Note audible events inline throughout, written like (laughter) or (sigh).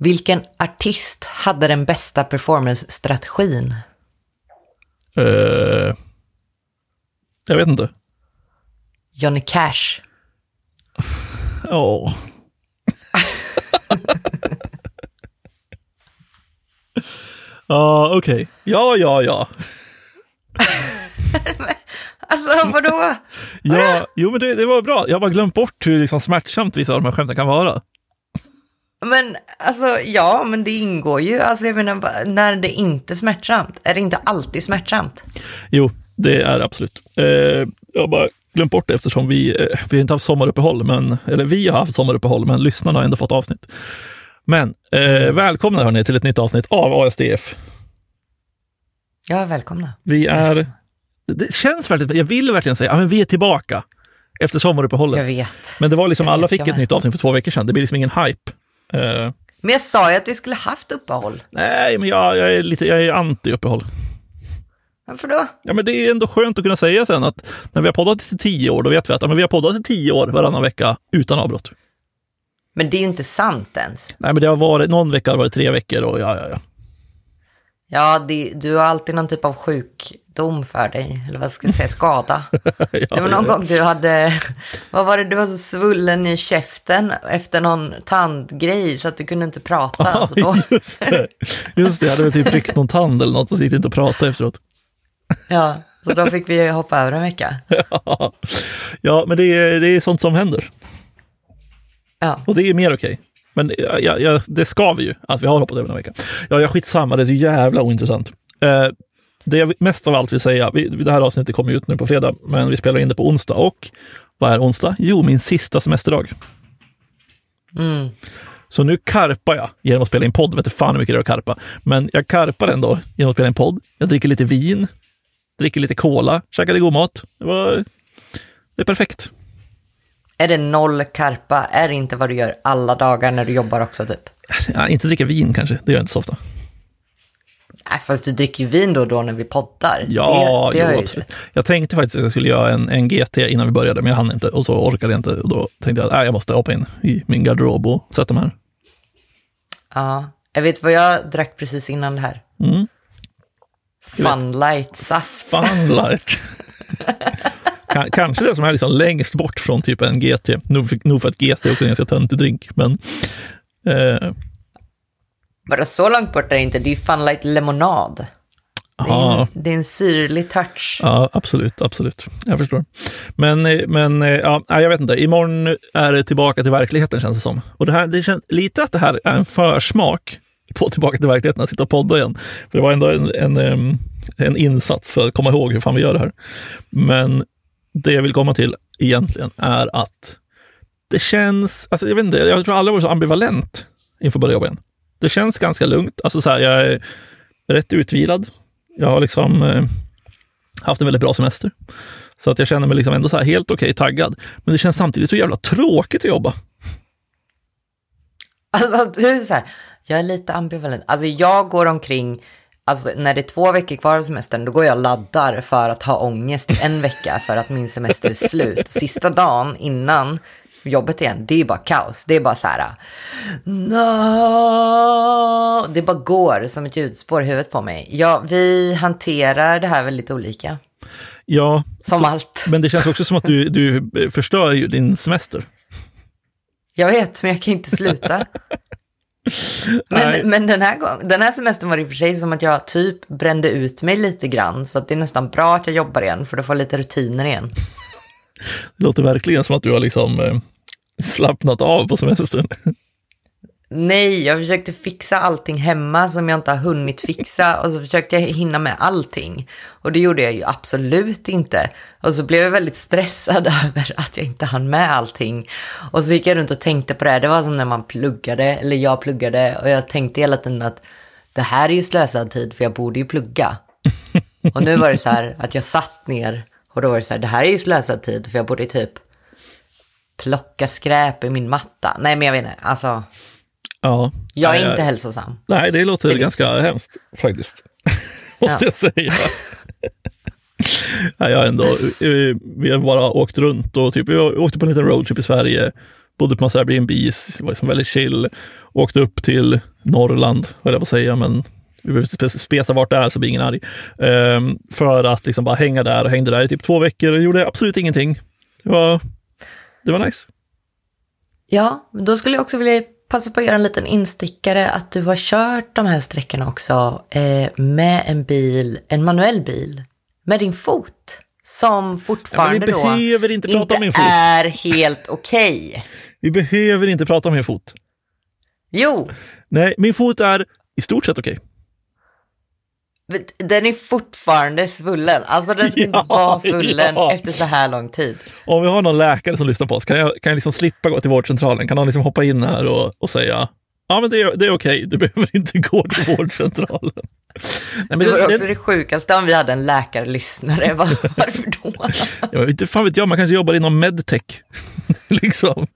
Vilken artist hade den bästa performance-strategin? Eh, jag vet inte. Johnny Cash. (laughs) Ja. (laughs) Ja, okej. Ja, ja, ja. (laughs) Alltså vadå? Ja, jo, men det, det var bra. Jag har bara glömt bort hur liksom smärtsamt vissa av de här skämten kan vara. Men alltså ja, men det ingår ju. Alltså jag menar, när det inte är smärtsamt, är det inte alltid smärtsamt? Jo, det är absolut. Eh, jag har bara glömt bort det eftersom vi, eh, vi har inte haft sommaruppehåll, men, eller vi har haft sommaruppehåll, men lyssnarna har ändå fått avsnitt. Men eh, välkomna hörni till ett nytt avsnitt av ASDF. Ja, välkomna. Vi är, det känns verkligen, jag vill verkligen säga, ja, men vi är tillbaka efter sommaruppehållet. Jag vet. Men det var liksom, Jag alla vet, fick ett nytt avsnitt för två veckor sedan. Det blir liksom ingen hype. Eh, Men jag sa ju att vi skulle haft uppehåll. nej, men jag, jag är lite, jag är anti-uppehåll. Varför då? Ja, men det är ändå skönt att kunna säga sen att när vi har poddat i tio år, då vet vi att ja, men vi har poddat i tio år varannan vecka utan avbrott. Men det är ju inte sant ens. Nej, men det har varit, någon vecka har det varit tre veckor och ja, ja, ja. Ja, det, du har alltid någon typ av sjukdom för dig. Eller vad ska jag säga, skada. (laughs) ja Det var någon ja. gång du hade, vad var det, du var så svullen i käften efter någon tandgrej så att du kunde inte prata. Så då, (laughs) just det. Just det, jag hade väl typ ryckt någon tand eller något och så gick det inte att prata efteråt. (laughs) ja, så då fick vi hoppa över en vecka. Ja, men det är, det är sånt som händer. Ja, Och det är mer okej. Men ja, ja, ja, det ska vi ju, att vi har hoppat över en vecka. Ja, jag skitsamma, det är så jävla ointressant. Eh, det jag mest av allt vill säga, vi, det här avsnittet kommer ut nu på fredag, men vi spelar in det på onsdag. Och vad är onsdag? Jo, min sista semesterdag. mm. Så nu karpar jag genom att spela in podd. Vet inte fan hur mycket det är att karpa. Men jag karpar ändå genom att spela in podd. Jag dricker lite vin, dricker lite cola, käkar lite god mat. Det, var, det är perfekt. Är det noll karpa? Är det inte vad du gör alla dagar när du jobbar också typ? Ja, inte dricka vin kanske, det gör jag inte så ofta. Nej, fast du dricker ju vin då och då när vi poddar. Ja, det, det jo, jag absolut. Jag tänkte faktiskt att jag skulle göra en, en GT innan vi började, men jag hann inte och så orkade jag inte. Och då tänkte jag att äh, jag måste hoppa in i min garderob och sätta mig här. Ja, jag vet vad jag drack precis innan det här. Mm. Funlight-saft. Funlight. (laughs) Ka- Kanske det som är liksom längst bort från typ en GT. Nog för, nog för att GT är också en ganska töntig drink, men eh, Bara så långt bort är det inte, det är ju Funlight lemonad. Det är, en, det är en syrlig touch. ja, absolut, absolut. Jag förstår. Men, eh, men eh, ja, jag vet inte. Imorgon är det tillbaka till verkligheten känns det som. Och det, här, det känns lite att det här är en försmak på tillbaka till verkligheten, att sitta och podda igen. För det var ändå en, en, en insats för att komma ihåg hur fan vi gör det här. Men det jag vill komma till egentligen är att det känns, alltså jag vet inte, jag tror aldrig varit så ambivalent inför att börja jobba igen. Det känns ganska lugnt. Alltså så här, jag är rätt utvilad. Jag har liksom eh, haft en väldigt bra semester. Så att jag känner mig liksom ändå så här helt okej taggad. Men det känns samtidigt så jävla tråkigt att jobba. Alltså, du är så här, jag är lite ambivalent. Alltså, jag går omkring, alltså när det är två veckor kvar av semestern, då går jag och laddar för att ha ångest i en vecka för att min semester är slut. Sista dagen innan jobbet igen, det är bara kaos. Det är bara så här, no! Det bara går som ett ljudspår i huvudet på mig. Ja, vi hanterar det här väldigt olika. Ja, Som allt. men det känns också som att du, du förstör ju din semester. Jag vet, men jag kan inte sluta. (laughs) Men, men den, här gång, den här semestern var det i och för sig som att jag typ brände ut mig lite grann. Så att det är nästan bra att jag jobbar igen, för då får jag lite rutiner igen. Det låter verkligen som att du har liksom eh, slappnat av på semestern. Nej, jag försökte fixa allting hemma som jag inte har hunnit fixa. Och så försökte jag hinna med allting. Och det gjorde jag ju absolut inte. Och så blev jag väldigt stressad (laughs) över att jag inte hann med allting. Och så gick jag runt och tänkte på det här. Det var som när man pluggade, eller jag pluggade. Och jag tänkte hela tiden att det här är ju slösad tid, för jag borde ju plugga. (laughs) Och nu var det så här att jag satt ner och då var det så här, det här är ju slösad tid, för jag borde typ plocka skräp i min matta. Nej, men jag vet inte, alltså. Ja. Jag Nej, är inte jag- hälsosam. Nej, det låter Det är det. ganska hemskt faktiskt. (laughs) Måste Ja. jag säga. Nej, jag ändå, eh, vi har bara åkt runt och typ, vi åkte på en liten roadtrip i Sverige. bodde på massa Airbnbs, var liksom väldigt chill. Åkte upp till Norrland, höll jag på att säga, men vi behöver inte spe- spesa vart det är så blir ingen arg. Ehm, för att liksom bara hänga där och hängde där i typ två veckor och gjorde absolut ingenting. Det var, det var nice. Ja, då skulle jag också vilja passa på att göra en liten instickare att du har kört de här sträckorna också eh, med en bil, en manuell bil, med din fot. Som fortfarande vi då behöver inte prata om min fot. är helt okej. Vi behöver inte prata om min fot. Jo, Nej, min fot är i stort sett okej. men den är fortfarande svullen. Alltså den ska (laughs) inte Ja, vara svullen ja. efter så här lång tid. Om vi har någon läkare som lyssnar på oss, kan jag, kan jag liksom slippa gå till vårdcentralen? Kan någon liksom hoppa in här och, och säga ja, men det är, det är okej, du behöver (laughs) inte gå till vårdcentralen. Nej, men Det var det, också det, det sjukaste om vi hade en läkarlyssnare. (laughs) Var- Varför då? vet inte fan vet jag, man kanske jobbar inom medtech. liksom.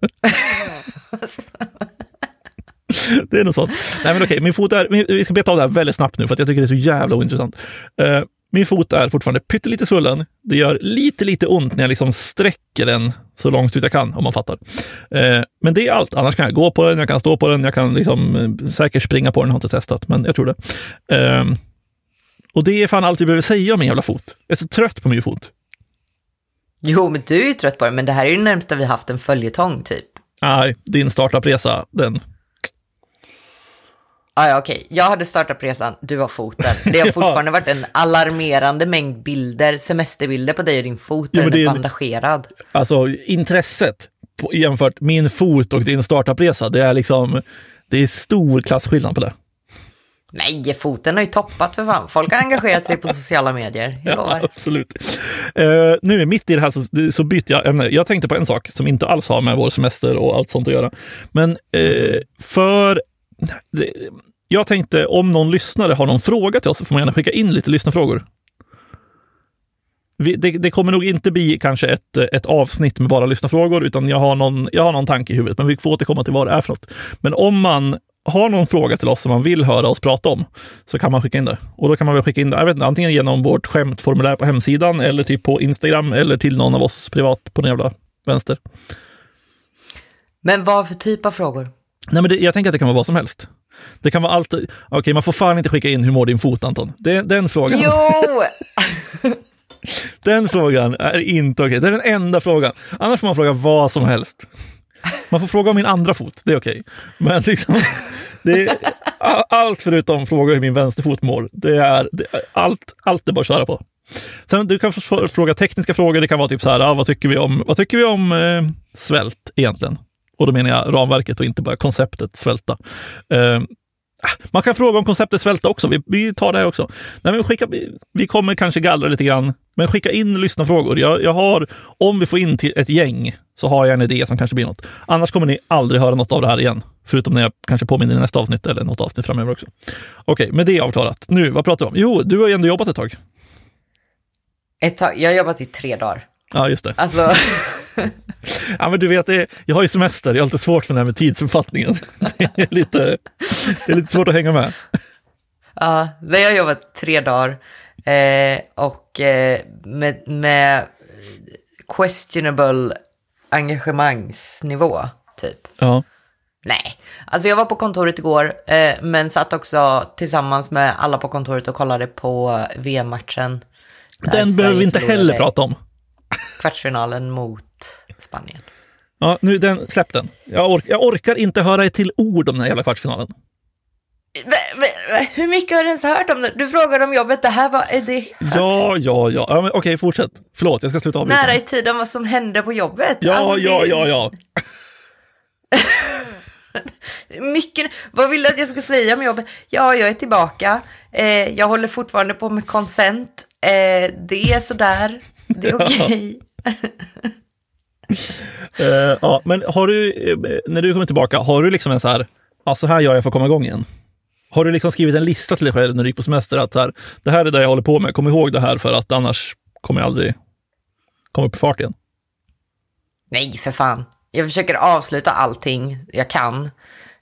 (laughs) det är något sånt. Nej men okej, min fot är, vi ska beta av det här väldigt snabbt nu för jag tycker det är så jävla ointressant. Eh, min fot är fortfarande pyttelite svullen. Det gör lite, lite ont när jag liksom sträcker den så långt ut jag kan, om man fattar. Eh, men det är allt. Annars kan jag gå på den, jag kan stå på den, jag kan liksom, eh, säkert springa på den, har inte testat, men jag tror det. Eh, och det är fan allt vi behöver säga om min jävla fot. Jag är så trött på min fot. Jo, men du är ju trött på det, men det här är ju det närmsta vi haft en följetong typ. Nej, din startupresa, den. Ah, ja, okej. Jag hade startat resan, du har foten. Det har (laughs) Ja. fortfarande varit en alarmerande mängd bilder, semesterbilder på dig och din fot där den är bandagerad. Alltså intresset på, jämfört min fot och din startupresa, det är liksom, det är stor klasskillnad på det. Nej, foten har ju toppat för fan. Folk har engagerat sig på sociala medier. Jag (laughs) Ja, lovar. absolut. Uh, nu mitt i det här så, så byter jag ämne. Jag tänkte på en sak som inte alls har med vår semester och allt sånt att göra. Men eh, för... Det, jag tänkte om någon lyssnare har någon fråga till oss så får man gärna skicka in lite lyssnarfrågor. Vi, det, det kommer nog inte bli kanske ett, ett avsnitt med bara lyssnarfrågor, utan jag har, någon, jag har någon tanke i huvudet, men vi får återkomma till vad det är för något. Men om man har någon fråga till oss som man vill höra oss prata om, så kan man skicka in det. Och då kan man väl skicka in det, jag vet inte, antingen genom vårt skämtformulär på hemsidan, eller typ på Instagram, eller till någon av oss privat på den jävla vänster. Men vad för typ av frågor? Nej, men det, jag tänker att det kan vara vad som helst. Det kan vara allt. Okej, man får fan inte skicka in hur mår din fot, Anton? Det, den frågan. Jo! (laughs) Den frågan är inte okej. Det är den enda frågan. Annars får man fråga vad som helst. Man får fråga om min andra fot, det är okej. Men liksom, det är, allt förutom fråga hur min vänsterfot mår, det är, det är allt, allt är bara att köra på. Sen du kan fråga tekniska frågor, det kan vara typ så här, ah, vad tycker vi om, vad tycker vi om eh, svält egentligen? Och då menar jag ramverket och inte bara konceptet svälta. Eh, man kan fråga om konceptet svälta också. Vi, vi tar det också. Nej, men skicka, vi, kommer kanske gallra lite grann, men skicka in lyssnarfrågor. Jag, jag har, om vi får in till ett gäng, så har jag en idé som kanske blir något. Annars kommer ni aldrig höra något av det här igen. Förutom när jag kanske påminner i nästa avsnitt eller något avsnitt framöver också. Okej, med det avklarat. Nu, vad pratar vi om? Jo, du har ju ändå jobbat ett tag. Ett tag, jag har jobbat i tre dagar. Ja, just det. Alltså, (laughs) (laughs) Ja, men du vet, jag har ju semester. Jag har lite svårt för det här med tidsuppfattningen. (laughs) Det är lite, det är lite svårt att hänga med. ja, jag har jobbat tre dagar. Eh, och eh, med, med questionable engagemangsnivå, typ. Ja. Nej, alltså jag var på kontoret igår, eh, men satt också tillsammans med alla på kontoret och kollade på VM-matchen. Den behöver vi inte heller prata om. Kvartsfinalen mot Spanien. Ja, nu, den, släpp den. Jag, ork, jag orkar inte höra ett till ord om den här jävla kvartsfinalen. Hur mycket har du ens hört om det? Du frågade om jobbet, det här var, är det högst Ja, ja, ja. ja men, okej, fortsätt. Förlåt, jag ska sluta avbryta. nära i tiden vad som hände på jobbet? Ja, Alltså, det- ja, ja, ja. (laughs) Mycket, vad vill du att jag ska säga om jobbet? Ja, jag är tillbaka. Eh, jag håller fortfarande på med consent. Eh, det är sådär. Det är (laughs) okej uh, (laughs) ja, men har du, eh, när du kommer tillbaka, har du liksom en så här, ja, så här gör jag för att komma igång igen? Har du liksom skrivit en lista till dig själv när du gick på semester att så här, det här är det jag håller på med, kom ihåg det här för att annars kommer jag aldrig komma upp i fart igen? Nej, för fan. Jag försöker avsluta allting jag kan.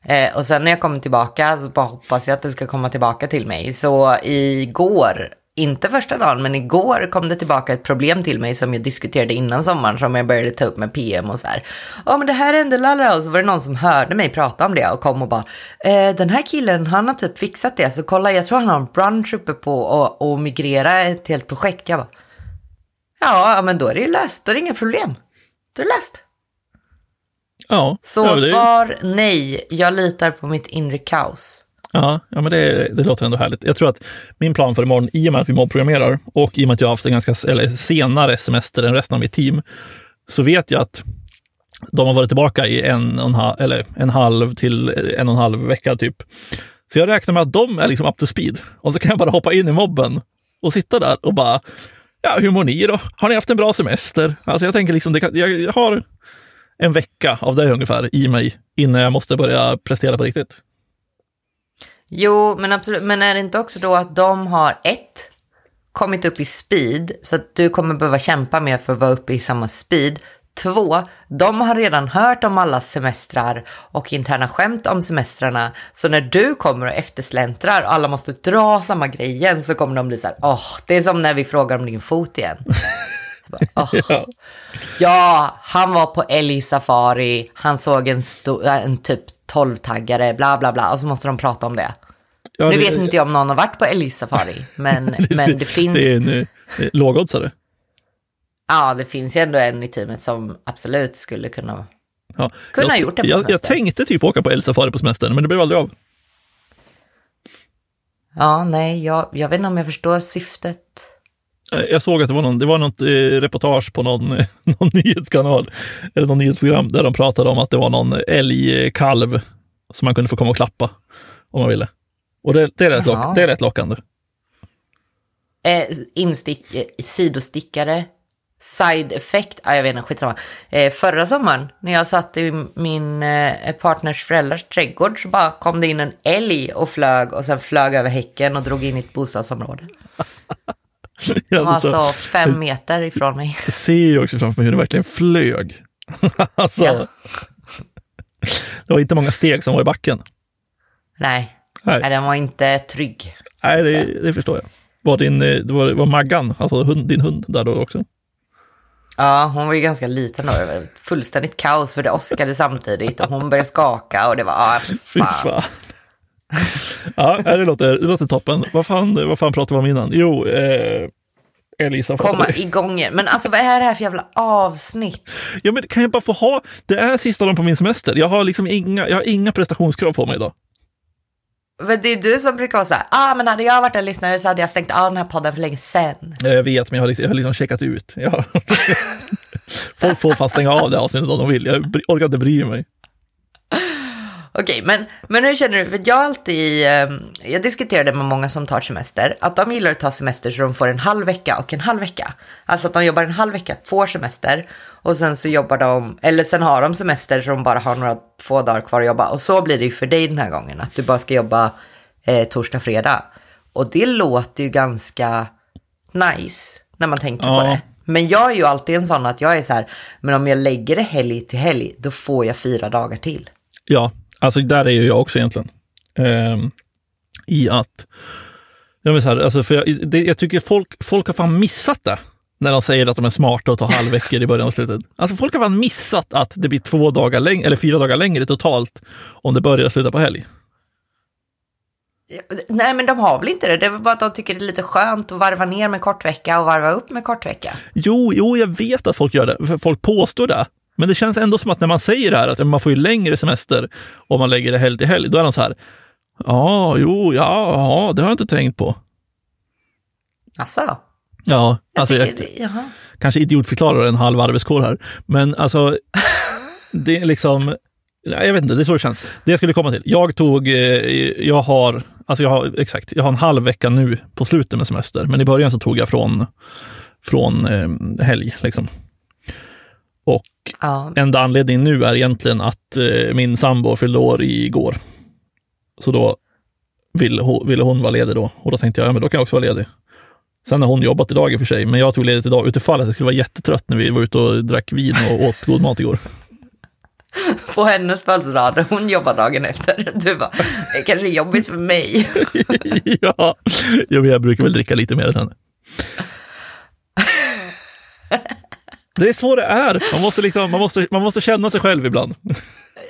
Eh, och sen när jag kommer tillbaka så bara hoppas jag att det ska komma tillbaka till mig. Så igår inte första dagen, men igår kom det tillbaka ett problem till mig som jag diskuterade innan sommaren, som jag började ta upp med PM och så här. Ja, men det här hände, lalala, och så var det någon som hörde mig prata om det och kom och bara, eh, den här killen, han har typ fixat det, så kolla, jag tror han har en brunch uppe på och, och migrera ett helt projekt. Jag bara, ja, men då är det ju löst, då är det inga problem. Då är det löst. Ja, Så ja, det, svar nej, jag litar på mitt inre kaos ja, ja, men det, det låter ändå härligt. Jag tror att min plan för imorgon, i och med att vi mobbprogrammerar och i och med att jag har haft en ganska eller, senare semester än resten av mitt team, så vet jag att de har varit tillbaka i en, och en, halv, eller en halv till en och en halv vecka typ. Så jag räknar med att de är liksom up to speed. Och så kan jag bara hoppa in i mobben och sitta där och bara, ja, hur mår ni då? Har ni haft en bra semester? Alltså jag tänker liksom, det kan, jag har en vecka av det ungefär i mig innan jag måste börja prestera på riktigt. Jo, men absolut. Men är det inte också då att de har ett, kommit upp i speed, så att du kommer behöva kämpa mer för att vara uppe i samma speed. Två, de har redan hört om alla semestrar och interna skämt om semestrarna. Så när du kommer och eftersläntrar och alla måste dra samma grej igen så kommer de bli så här, åh, det är som när vi frågar om din fot igen. Bara, "Åh." (laughs) Ja. Ja, han var på älgsafari, han såg en, en typ 12-taggare, bla bla bla, och så måste de prata om det. Ja, nu det- vet inte jag om någon har varit på älgsafari, men, (laughs) men det finns, Det är en eh, lågoddsare. ja, det finns ju ändå en i teamet som absolut skulle kunna... Ja. Kunde jag, ha gjort det på jag, jag tänkte typ åka på älgsafari på semestern, men det blev aldrig av. Ja, nej, jag, jag vet inte om jag förstår syftet. Eh, Jag såg att det var, någon, det var något eh, reportage på någon, (laughs) någon nyhetskanal, eller någon nyhetsprogram, där de pratade om att det var någon älgkalv som man kunde få komma och klappa om man ville. Och det, det, är, rätt lock, det är rätt lockande. Eh, instick, eh, sidostickare, side effect, ah, jag vet inte, skitsamma. Eh, förra sommaren när jag satt i min eh, partners föräldrars trädgård så bara kom det in en älg och flög och sen flög över häcken och drog in i ett bostadsområde. (laughs) Jag, Alltså fem meter ifrån mig. jag ser ju också framför mig hur det verkligen flög. (laughs) alltså, Ja. (laughs) Det var inte många steg som var i backen. Nej, Nej, nej den var inte trygg. Nej det, det förstår jag. Var, din, eh, det var, var Maggan, alltså hund, din hund, där då också? Ja, hon var ju ganska liten då. Det var fullständigt kaos för det åskade samtidigt och hon började skaka och det var, ah, fan. fan. (laughs) ja, det låter, det låter toppen. Vad fan, vad fan pratade vi om innan? Jo, eh, Elisa. Komma igång igen. Men alltså vad är det här för jävla avsnitt? Ja, men kan jag bara få ha, det är sista dagen på min semester. Jag har liksom inga, jag har inga prestationskrav på mig idag. Men det är du som brukar vara så här, ah men hade jag varit en lyssnare så hade jag stängt av den här podden för länge sedan. Jag vet, men jag har liksom, jag har liksom checkat ut. Jag har, (laughs) folk får fan stänga av det avsnittet om de vill. Jag orkar inte bry mig. Okej, men, men hur känner du? För jag alltid, eh, jag diskuterade med många som tar semester, att de gillar att ta semester så de får en halv vecka och en halv vecka. Alltså att de jobbar en halv vecka, får semester och sen så jobbar de, eller sen har de semester så de bara har några få dagar kvar att jobba. Och så blir det ju för dig den här gången, att du bara ska jobba eh, torsdag, fredag. Och det låter ju ganska nice när man tänker på Ja. det. Men jag är ju alltid en sån att jag är så här, men om jag lägger det helg till helg, då får jag fyra dagar till. Ja, alltså där är ju jag också egentligen. Ehm, I att, jag, så här, alltså för jag, det, jag tycker folk, folk har fan missat det. När de säger att de är smarta och tar halvveckor i början och slutet. Alltså folk har fan missat att det blir två dagar längre, eller fyra dagar längre totalt om det börjar och slutar på helg. Nej, men de har väl inte det. Det är bara att de tycker det är lite skönt att varva ner med kortvecka och varva upp med kortvecka. Jo, jo, jag vet att folk gör det. Folk påstår det. Men det känns ändå som att när man säger det här, att man får ju längre semester om man lägger det helg till helg, då är de så här, ja, jo, ja, ja, det har jag inte tänkt på. Alltså, Ja, jag alltså jag, det, kanske idiotförklarar en halv arbetskår här, men alltså, (laughs) det är liksom, jag vet inte, det är så det känns. Det jag skulle komma till, jag tog, eh, jag har, alltså jag har, exakt, jag har en halv vecka nu på slutet med semester, men i början så tog jag från, från eh, helg, liksom. Ja, enda anledningen nu är egentligen att eh, min sambo fyllde år igår. Så då ville hon, ville hon vara ledig då. Och då tänkte jag, ja men då kan jag också vara ledig. Sen har hon jobbat idag i och för sig, men jag tog ledigt idag utifall att jag skulle vara jättetrött när vi var ute och drack vin och åt god mat igår. (laughs) på hennes födelsedag. Hon jobbar dagen efter. Du bara, det är kanske är jobbigt för mig. (laughs) ja, jag brukar väl dricka lite mer än henne. (laughs) Det är så det är. Man måste, liksom, man, måste, man måste känna sig själv ibland.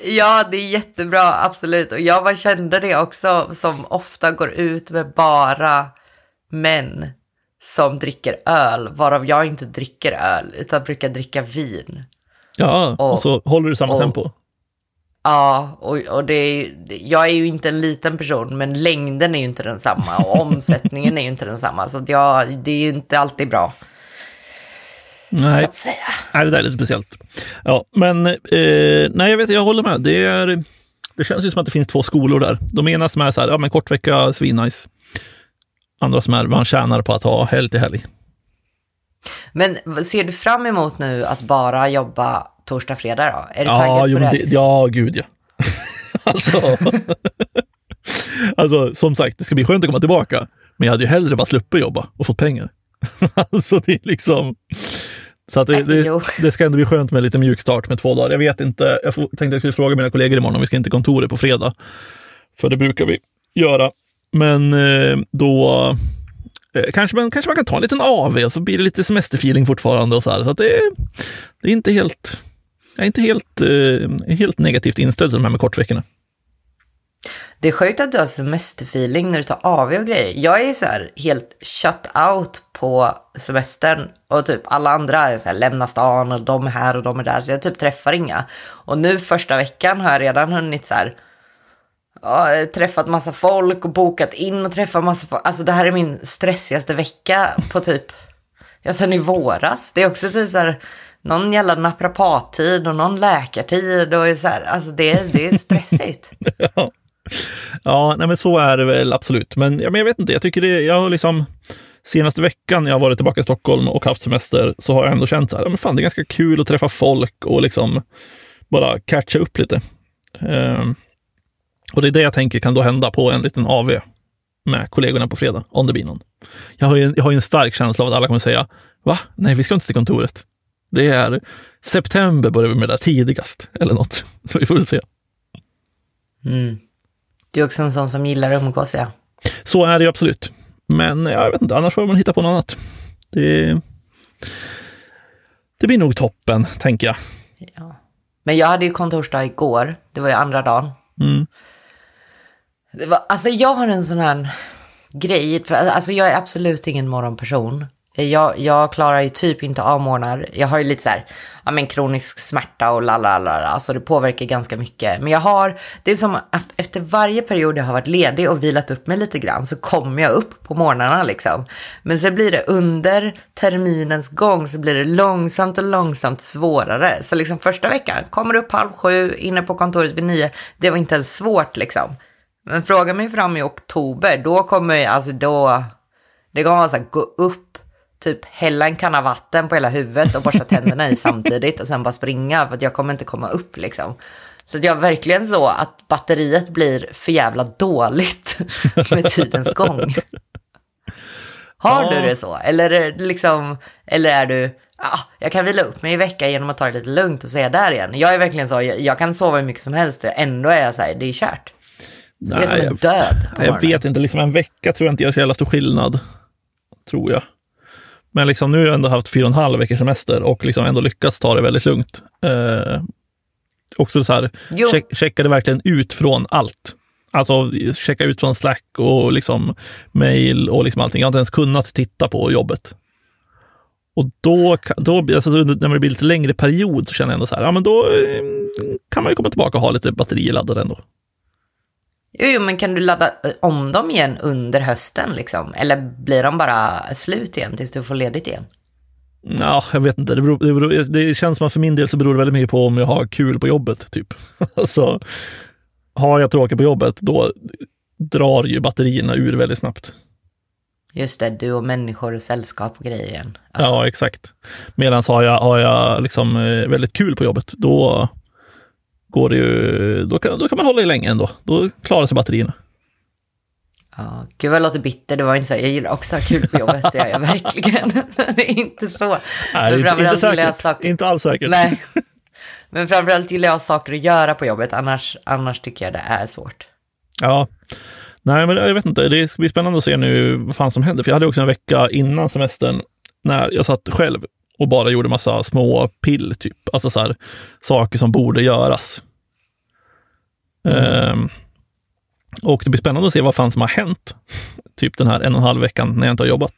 Ja, det är jättebra, absolut. Och jag bara kände det också, som ofta går ut med bara män som dricker öl, varav jag inte dricker öl, utan brukar dricka vin. Ja, och, och så håller du samma och, tempo. Ja, och, och det är, jag är ju inte en liten person, men längden är ju inte densamma och omsättningen är ju inte densamma. Så jag, det är ju inte alltid bra. Nej. Så att säga. nej, det där är lite speciellt. Ja, men eh, nej, jag vet, jag håller med. Det, är, det känns ju som att det finns två skolor där. De ena som är så här, ja men kortvecka, svinnice. Andra som är, man tjänar på att ha helg till helg. Men ser du fram emot nu att bara jobba torsdag, fredag då? Är du ja, taggad jo, på det? det liksom? ja, gud ja. (laughs) alltså, alltså, som sagt, det ska bli skönt att komma tillbaka. Men jag hade ju hellre bara sluppit jobba och fått pengar. (laughs) alltså det är liksom... Så att det, det, det, ska ändå bli skönt med lite mjuk start med två dagar. Jag vet inte, jag tänkte jag skulle fråga mina kollegor imorgon om vi ska in till kontoret på fredag. För det brukar vi göra. Men eh, då eh, kanske, man, kanske man kan ta en liten AV och så blir det lite semesterfeeling fortfarande och så här. Så att det, det är inte helt, jag är inte helt, eh, helt negativt inställd till de här med kortveckorna. Det är sjukt att du har semesterfeeling när du tar AV och grejer. Jag är så här helt shut out på semestern och typ alla andra är så här lämna stan och de är här och de är där så jag typ träffar inga. Och nu första veckan har jag redan hunnit så här ja, träffat massa folk och bokat in och träffat massa folk. Alltså det här är min stressigaste vecka på typ, ja sen i våras. Det är också typ så här någon jävla naprapattid och någon läkartid och så här, alltså det, det är stressigt. (laughs) ja. Ja, nej men så är det väl absolut. Men, ja, men jag vet inte, jag tycker det, jag har liksom senaste veckan jag har varit tillbaka i Stockholm och haft semester så har jag ändå känt så här, men fan det är ganska kul att träffa folk och liksom bara catcha upp lite. Um, och det är det jag tänker kan då hända på en liten AV med kollegorna på fredag, om det blir någon. Jag har ju en, jag har en stark känsla av att alla kommer säga, va? Nej, vi ska inte till kontoret. Det är september börjar vi med det tidigast, eller något. (laughs) Så vi får väl se. Mm. Du är också en sån som gillar att umgås, ja. Så är det ju absolut. Men jag vet inte, annars får man hitta på något annat. Det, det blir nog toppen, tänker jag. Ja. Men jag hade ju kontorsdag igår. Det var ju andra dagen. Mm. Det var, alltså jag har en sån här grej, för, alltså jag är absolut ingen morgonperson. Eh, jag, jag klarar ju typ inte av morgnar. Jag har ju lite så här, ja men kronisk smärta och lalala, alltså det påverkar ganska mycket. Men jag har, det är som att efter varje period jag har varit ledig och vilat upp mig lite grann så kommer jag upp på morgnarna liksom. Men så blir det under terminens gång så blir det långsamt och långsamt svårare. Så liksom första veckan, kommer upp halv sju, inne på kontoret vid nio, det var inte ens svårt liksom. Men fråga mig fram i oktober, då kommer, alltså då, det kommer vara så här, gå upp typ hälla en kanna vatten på hela huvudet och borsta tänderna i samtidigt och sen bara springa för att jag kommer inte komma upp liksom. Så jag verkligen så att batteriet blir för jävla dåligt (laughs) med tidens gång. Har du det så? Eller liksom, eller är du, ja, jag kan vila upp mig i vecka genom att ta det lite lugnt och säga där igen. Jag är verkligen så, jag, jag kan sova hur mycket som helst, ändå är jag så här, det är kört. Det är som en död. Jag vet inte, liksom en vecka tror jag inte gör så jävla stor skillnad. Tror jag. Men liksom, nu har jag ändå haft fyra och en halv veckors semester och liksom ändå lyckats ta det väldigt lugnt. Eh, också så här, check, checkade verkligen ut från allt. Alltså checka ut från Slack och liksom mail och liksom allting. Jag har inte ens kunnat titta på jobbet. Och då, då alltså när det blir lite längre period så känner jag ändå så här, ja men då eh, kan man ju komma tillbaka och ha lite batterier laddade ändå. Jo, jo, men kan du ladda eh, om dem igen under hösten liksom? Eller blir de bara slut igen tills du får ledigt igen? Ja, jag vet inte. Det, beror, det, beror, det känns som att för min del så beror det väldigt mycket på om jag har kul på jobbet. typ. (laughs) alltså, har jag tråkigt på jobbet, då drar ju batterierna ur väldigt snabbt. Just det, du och människor och sällskap och grejer. Alltså. Ja, exakt. Medan har jag, har jag liksom eh, väldigt kul på jobbet, då går det ju, då kan, då kan man hålla i länge ändå. Då klarar sig batterierna. Ja, gud vad jag låter bitter. Det var inte så. Jag gillar också att ha kul på jobbet. Det gör jag (laughs) verkligen. (laughs) det är inte så. Nej, inte, inte säkert. Sak... Inte alls säkert. Nej. (laughs) Men framförallt gillar jag saker att göra på jobbet, annars, annars tycker jag det är svårt. Ja, nej men jag vet inte, det blir spännande att se nu vad fan som händer. För jag hade också en vecka innan semestern när jag satt själv och bara gjorde massa små pill, typ. Alltså så här, saker som borde göras. Mm. Ehm, och det blir spännande att se vad fan som har hänt, (laughs) typ den här en och en halv veckan när jag inte har jobbat.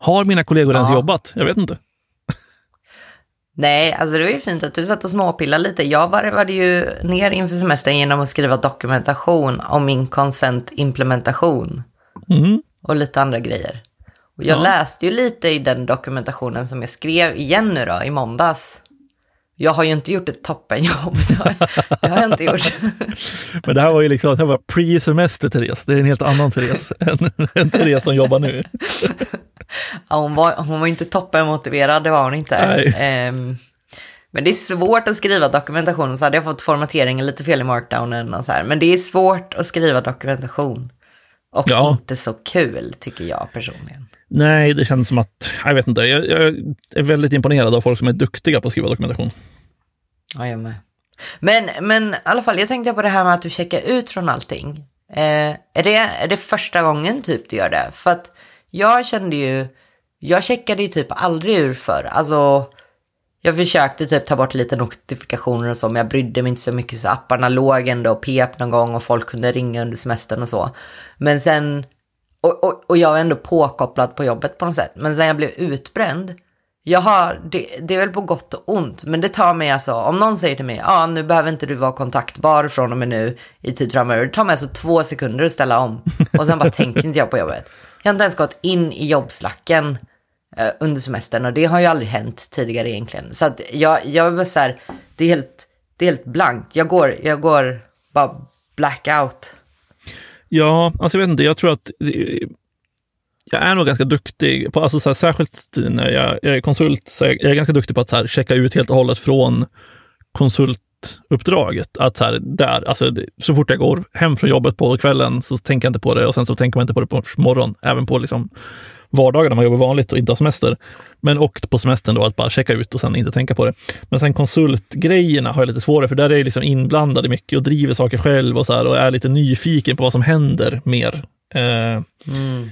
Har mina kollegor ja. ens jobbat? Jag vet inte. (laughs) Nej, alltså det var ju fint att du satt och småpillade lite. Jag varvade ju ner inför semestern genom att skriva dokumentation om min consent-implementation. Mm. Och lite andra grejer. Och jag ja. läste ju lite i den dokumentationen som jag skrev igen nu då, i måndags. Jag har ju inte gjort ett toppenjobb. (laughs) Det har jag inte gjort. (laughs) Men det här var ju liksom, det var pre-semester Therese. Det är en helt annan Therese (laughs) än, än Therese som jobbar nu. Ja, hon, var, hon var inte toppenmotiverad, det var hon inte. Um, men det är svårt att skriva dokumentation. Så hade jag fått formateringen lite fel i markdownen och så här. Men det är svårt att skriva dokumentation. Och ja. inte så kul, tycker jag personligen. Nej, det känns som att, jag vet inte, jag, jag, är väldigt imponerad av folk som är duktiga på att skriva dokumentation. Ja, jag med. Men, men i alla fall, jag tänkte på det här med att du checkar ut från allting. Eh, är, det, är det första gången typ du gör det? För att jag kände ju, jag checkade ju typ aldrig ur för. Alltså, jag försökte typ ta bort lite notifikationer och så, men jag brydde mig inte så mycket så apparna låg ändå och pep någon gång och folk kunde ringa under semestern och så. Men sen och, och, och jag var ändå påkopplad på jobbet på något sätt. Men sen jag blev utbränd, jag har, det, det, är väl på gott och ont, men det tar mig alltså, om någon säger till mig, ja ah, nu behöver inte du vara kontaktbar från och med nu i tid framöver, det tar mig alltså två sekunder att ställa om. Och sen bara (laughs) tänker inte jag på jobbet. Jag har inte ens gått in i jobbslacken eh, under semestern och det har ju aldrig hänt tidigare egentligen. Så att jag, jag är så här, det är helt, det är helt blankt. Jag går, jag går bara blackout. Ja, alltså jag vet inte, jag tror att eh, jag är nog ganska duktig, på, alltså så här, särskilt när jag, jag, är konsult, så jag, jag är ganska duktig på att så här, checka ut helt och hållet från konsultuppdraget. Att så, här, där, alltså, så fort jag går hem från jobbet på kvällen så tänker jag inte på det och sen så tänker man inte på det på morgonen, även på liksom, vardagar när man jobbar vanligt och inte har semester. Men och på semestern då att bara checka ut och sen inte tänka på det. Men sen konsultgrejerna har jag lite svårare för där är jag liksom inblandad i mycket och driver saker själv och så här och är lite nyfiken på vad som händer mer. Eh, mm.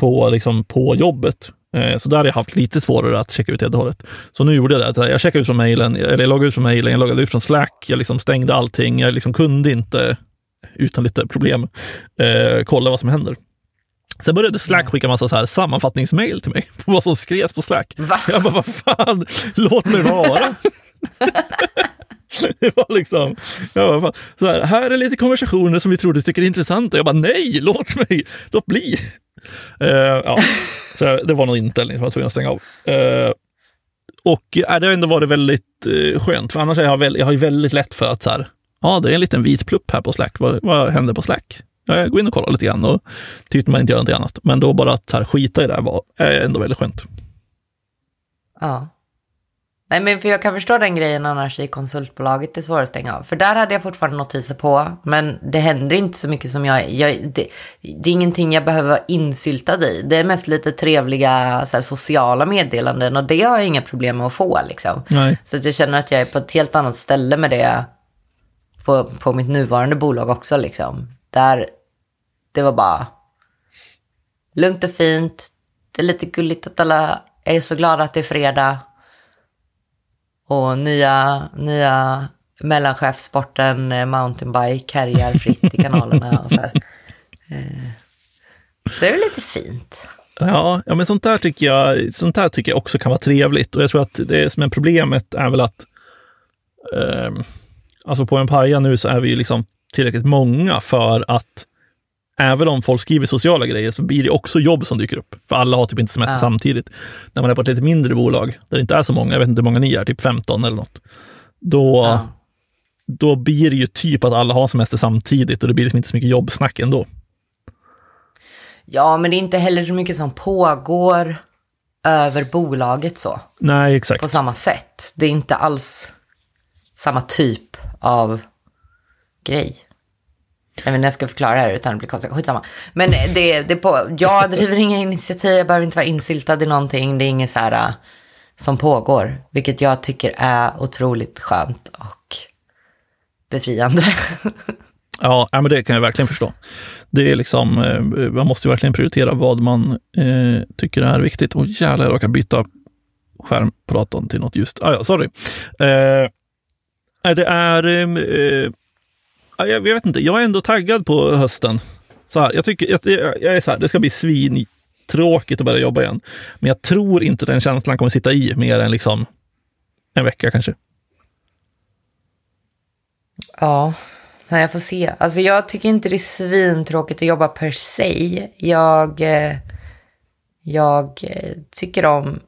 på, liksom, på jobbet. Eh, så där har jag haft lite svårare att checka ut helt och hållet. Så nu gjorde jag det. Jag checkade ut från mejlen, eller jag loggade ut från mejlen, jag loggade ut från Slack, jag liksom stängde allting. Jag liksom kunde inte, utan lite problem, eh, kolla vad som händer. Sen började Slack skicka massa så här sammanfattningsmail till mig på vad som skrevs på Slack. Va? Jag bara, vad fan, låt mig vara. (laughs) det var liksom, jag bara, så här, här är lite konversationer som vi tror du tycker är intressanta. Jag bara, nej, låt mig, låt bli. Uh, ja, så det var någon inställning som jag var tvungen att stänga av. Uh, och äh, det har ändå varit väldigt uh, skönt, för annars är jag, väl, jag har väldigt lätt för att så här, ja, det är en liten vit plupp här på Slack. Vad, vad händer på Slack? Går in och kollar lite grann och tyckte man inte gör någonting annat. Men då bara att här, skita i det här var ändå väldigt skönt. Ja. Nej, men för jag kan förstå den grejen annars i konsultbolaget, det är svårt att stänga av. För där hade jag fortfarande notiser på, men det händer inte så mycket som jag, jag det, det, är ingenting jag behöver vara insyltad i. Det är mest lite trevliga här, sociala meddelanden och det har jag inga problem med att få liksom. Så att jag känner att jag är på ett helt annat ställe med det på, på mitt nuvarande bolag också liksom. Där det var bara lugnt och fint. Det är lite gulligt att alla är så glada att det är fredag. Och nya, nya mellanchefsporten eh, mountainbike härjar fritt i kanalerna. Och så, här. Så det är lite fint. Ja, ja men sånt där, tycker jag, sånt där tycker jag också kan vara trevligt. Och jag tror att det som är problemet är väl att eh, alltså på en paja nu så är vi ju liksom tillräckligt många för att även om folk skriver sociala grejer så blir det också jobb som dyker upp. För alla har typ inte semester ja. samtidigt. När man är på ett lite mindre bolag, där det inte är så många, jag vet inte hur många ni är, typ 15 eller något. Då, ja. då blir det ju typ att alla har semester samtidigt och det blir liksom inte så mycket jobbsnack ändå. Ja, men det är inte heller så mycket som pågår över bolaget så. Nej, exakt. På samma sätt. Det är inte alls samma typ av grej. Jag vet inte jag ska förklara det här utan det blir konstigt. Skitsamma. Men det, det på, jag driver inga initiativ, jag behöver inte vara insyltad i någonting. Det är inget så här äh, som pågår. Vilket jag tycker är otroligt skönt och befriande. (laughs) Ja, men det kan jag verkligen förstå. Det är liksom, eh, man måste verkligen prioritera vad man eh, tycker är viktigt. Och jävlar, jag råkade byta skärm på datorn till något ljust. Ah, ja, sorry. Eh, det är... Eh, jag, jag, vet inte, jag är ändå taggad på hösten. Så här, jag, tycker, jag, jag är så här, det ska bli svintråkigt att börja jobba igen. Men jag tror inte den känslan kommer sitta i mer än liksom en vecka kanske. Ja, Nej, jag får se. Alltså jag tycker inte det är svintråkigt att jobba per se. Jag, eh, jag eh, tycker om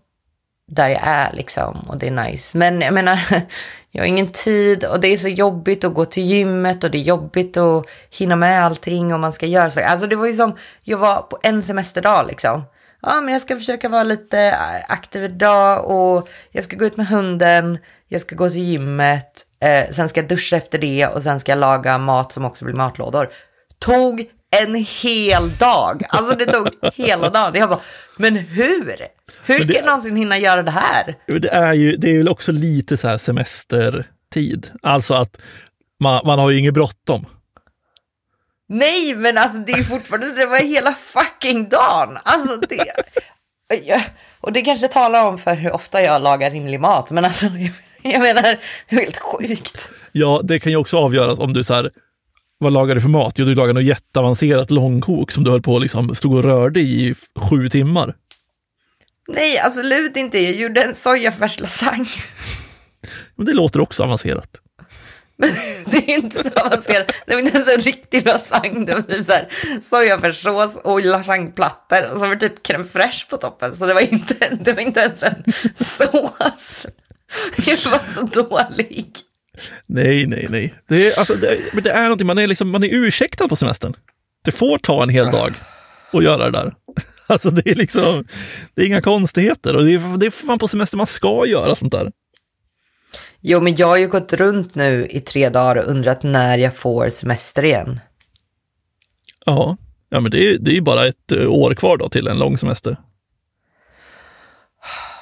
där jag är liksom och det är nice. Men jag menar, (laughs) jag har ingen tid och det är så jobbigt att gå till gymmet och det är jobbigt att hinna med allting och man ska göra saker. Alltså det var ju som, jag var på en semesterdag liksom. Ja, men jag ska försöka vara lite äh, aktiv idag och jag ska gå ut med hunden, jag ska gå till gymmet, eh, sen ska jag duscha efter det och sen ska jag laga mat som också blir matlådor. Tog en hel dag. Alltså det tog (laughs) hela dagen. Jag bara, men hur? Hur ska det, jag någonsin hinna göra det här? Det är ju det är väl också lite så här semestertid. Alltså att man, man har ju inget bråttom. Nej, men alltså det är fortfarande, det var hela fucking dagen. Alltså det, och det kanske talar om för hur ofta jag lagar rimlig mat, men alltså (laughs) jag menar, det är helt sjukt. Ja, det kan ju också avgöras om du så här, vad lagar du för mat? Jo, du lagar något jätteavancerat långkok som du höll på liksom, stod och rörde i sju timmar. Nej, absolut inte. Jag gjorde en sojafärslasagne. Men det låter också avancerat. Men (laughs) det är inte så avancerat. Det var inte ens en riktig lasagne. Det var typ så här sojafärssås och lasagneplattor och så var det typ crème fraîche på toppen. Så det var inte, det var inte ens en (laughs) sås. Jag var så dålig. Nej, nej, nej. Det är, alltså, det, men det är någonting, man är, liksom, man är ursäktad på semestern. Det får ta en hel dag att göra det där. (laughs) Alltså det är liksom, det är inga konstigheter och det är, det är fan på semester man ska göra sånt där. Jo, men jag har ju gått runt nu i tre dagar och undrat när jag får semester igen. Ja, ja men det är, det är bara ett eh, år kvar då till en lång semester.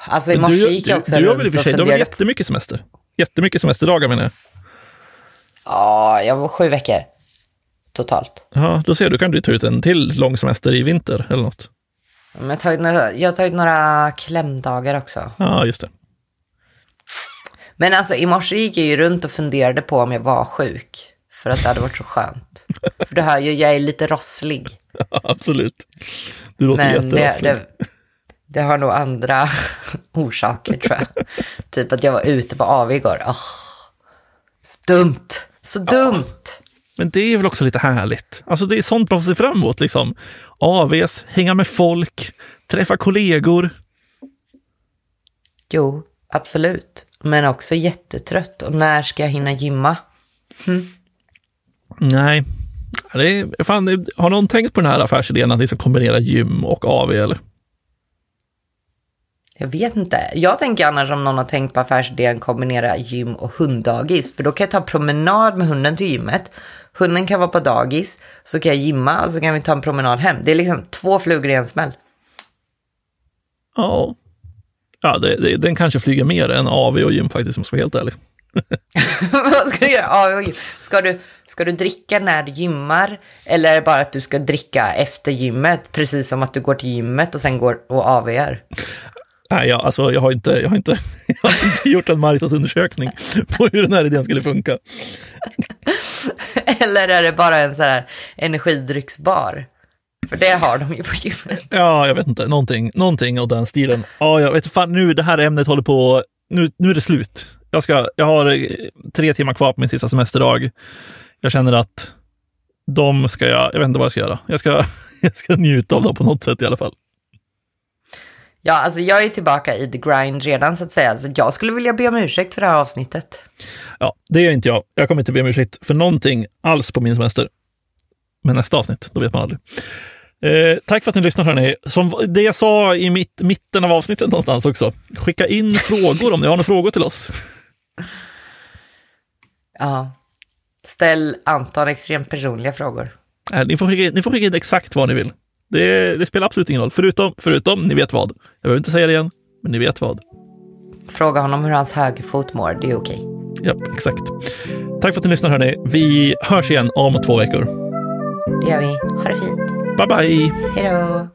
Alltså i morse gick jag också du, du, runt och funderade. Du har väl jättemycket semester? Jättemycket semesterdagar menar jag. Ja, jag var sju veckor totalt. Ja, då ser du, kan du ta ut en till lång semester i vinter eller något. Men jag, har tagit några, jag har tagit några klämdagar också. Ja, just det. Men alltså i morse gick jag ju runt och funderade på om jag var sjuk. För att det hade varit så skönt. För du hör ju, jag är lite rosslig. (laughs) Ja, absolut. Du låter jätterosslig. Det, det, det, har nog andra (laughs) orsaker tror jag. (laughs) typ att jag var ute på AV igår. Oh, så dumt. Så dumt. Ja. Men det är väl också lite härligt. Alltså det är sånt man får se fram emot liksom. AVs, hänga med folk, träffa kollegor. Jo, absolut. Men också jättetrött. Och när ska jag hinna gymma? Hm. Nej. Det är, fan, har någon tänkt på den här affärsidén att ni ska kombinera gym och AV eller? Jag vet inte. Jag tänker annars om någon har tänkt på affärsidén kombinera gym och hunddagis. För då kan jag ta promenad med hunden till gymmet. Hunden kan vara på dagis. Så kan jag gymma och så kan vi ta en promenad hem. Det är liksom två flugor i en smäll. Ja, Ja, det, det, den kanske flyger mer än AV och gym faktiskt, om jag ska vara helt ärlig. (laughs) Vad ska du göra? AV och gym? Ska du, ska du dricka när du gymmar? Eller är det bara att du ska dricka efter gymmet? Precis som att du går till gymmet och sen går och AVR? Nej, ja, alltså, jag, har inte, jag, har inte, (laughs) jag har inte gjort en marknadsundersökning på hur den här idén skulle funka. (laughs) Eller är det bara en sån här energidrycksbar? För det har de ju på gymmet. Ja, jag vet inte. Någonting, någonting av den stilen. Ja, jag vet fan nu, det här ämnet håller på... Nu, nu är det slut. Jag, ska, jag har eh, tre timmar kvar på min sista semesterdag. Jag känner att de ska jag... Jag vet inte vad jag ska göra. Jag ska, (laughs) jag ska njuta av dem på något sätt i alla fall. Ja, alltså jag är tillbaka i the grind redan så att säga. Så jag skulle vilja be om ursäkt för det här avsnittet. Ja, det gör inte jag. Jag kommer inte be om ursäkt för någonting alls på min semester. Men nästa avsnitt, då vet man aldrig. Eh, tack för att ni lyssnar hörni. Som det jag sa i mitt, mitten av avsnittet någonstans också. Skicka in (laughs) frågor om ni har några frågor till oss. Ja. Ställ Anton extremt personliga frågor. Eh, ni, får skicka, ni får skicka in exakt vad ni vill. Det, det, spelar absolut ingen roll, förutom, förutom ni vet vad. Jag behöver inte säga det igen, men ni vet vad. Fråga honom hur hans högerfot mår, det är okej. Ja, exakt. Tack för att ni lyssnar hörni. Vi hörs igen om två veckor. Det gör vi. Ha det fint. Bye bye. Hej då.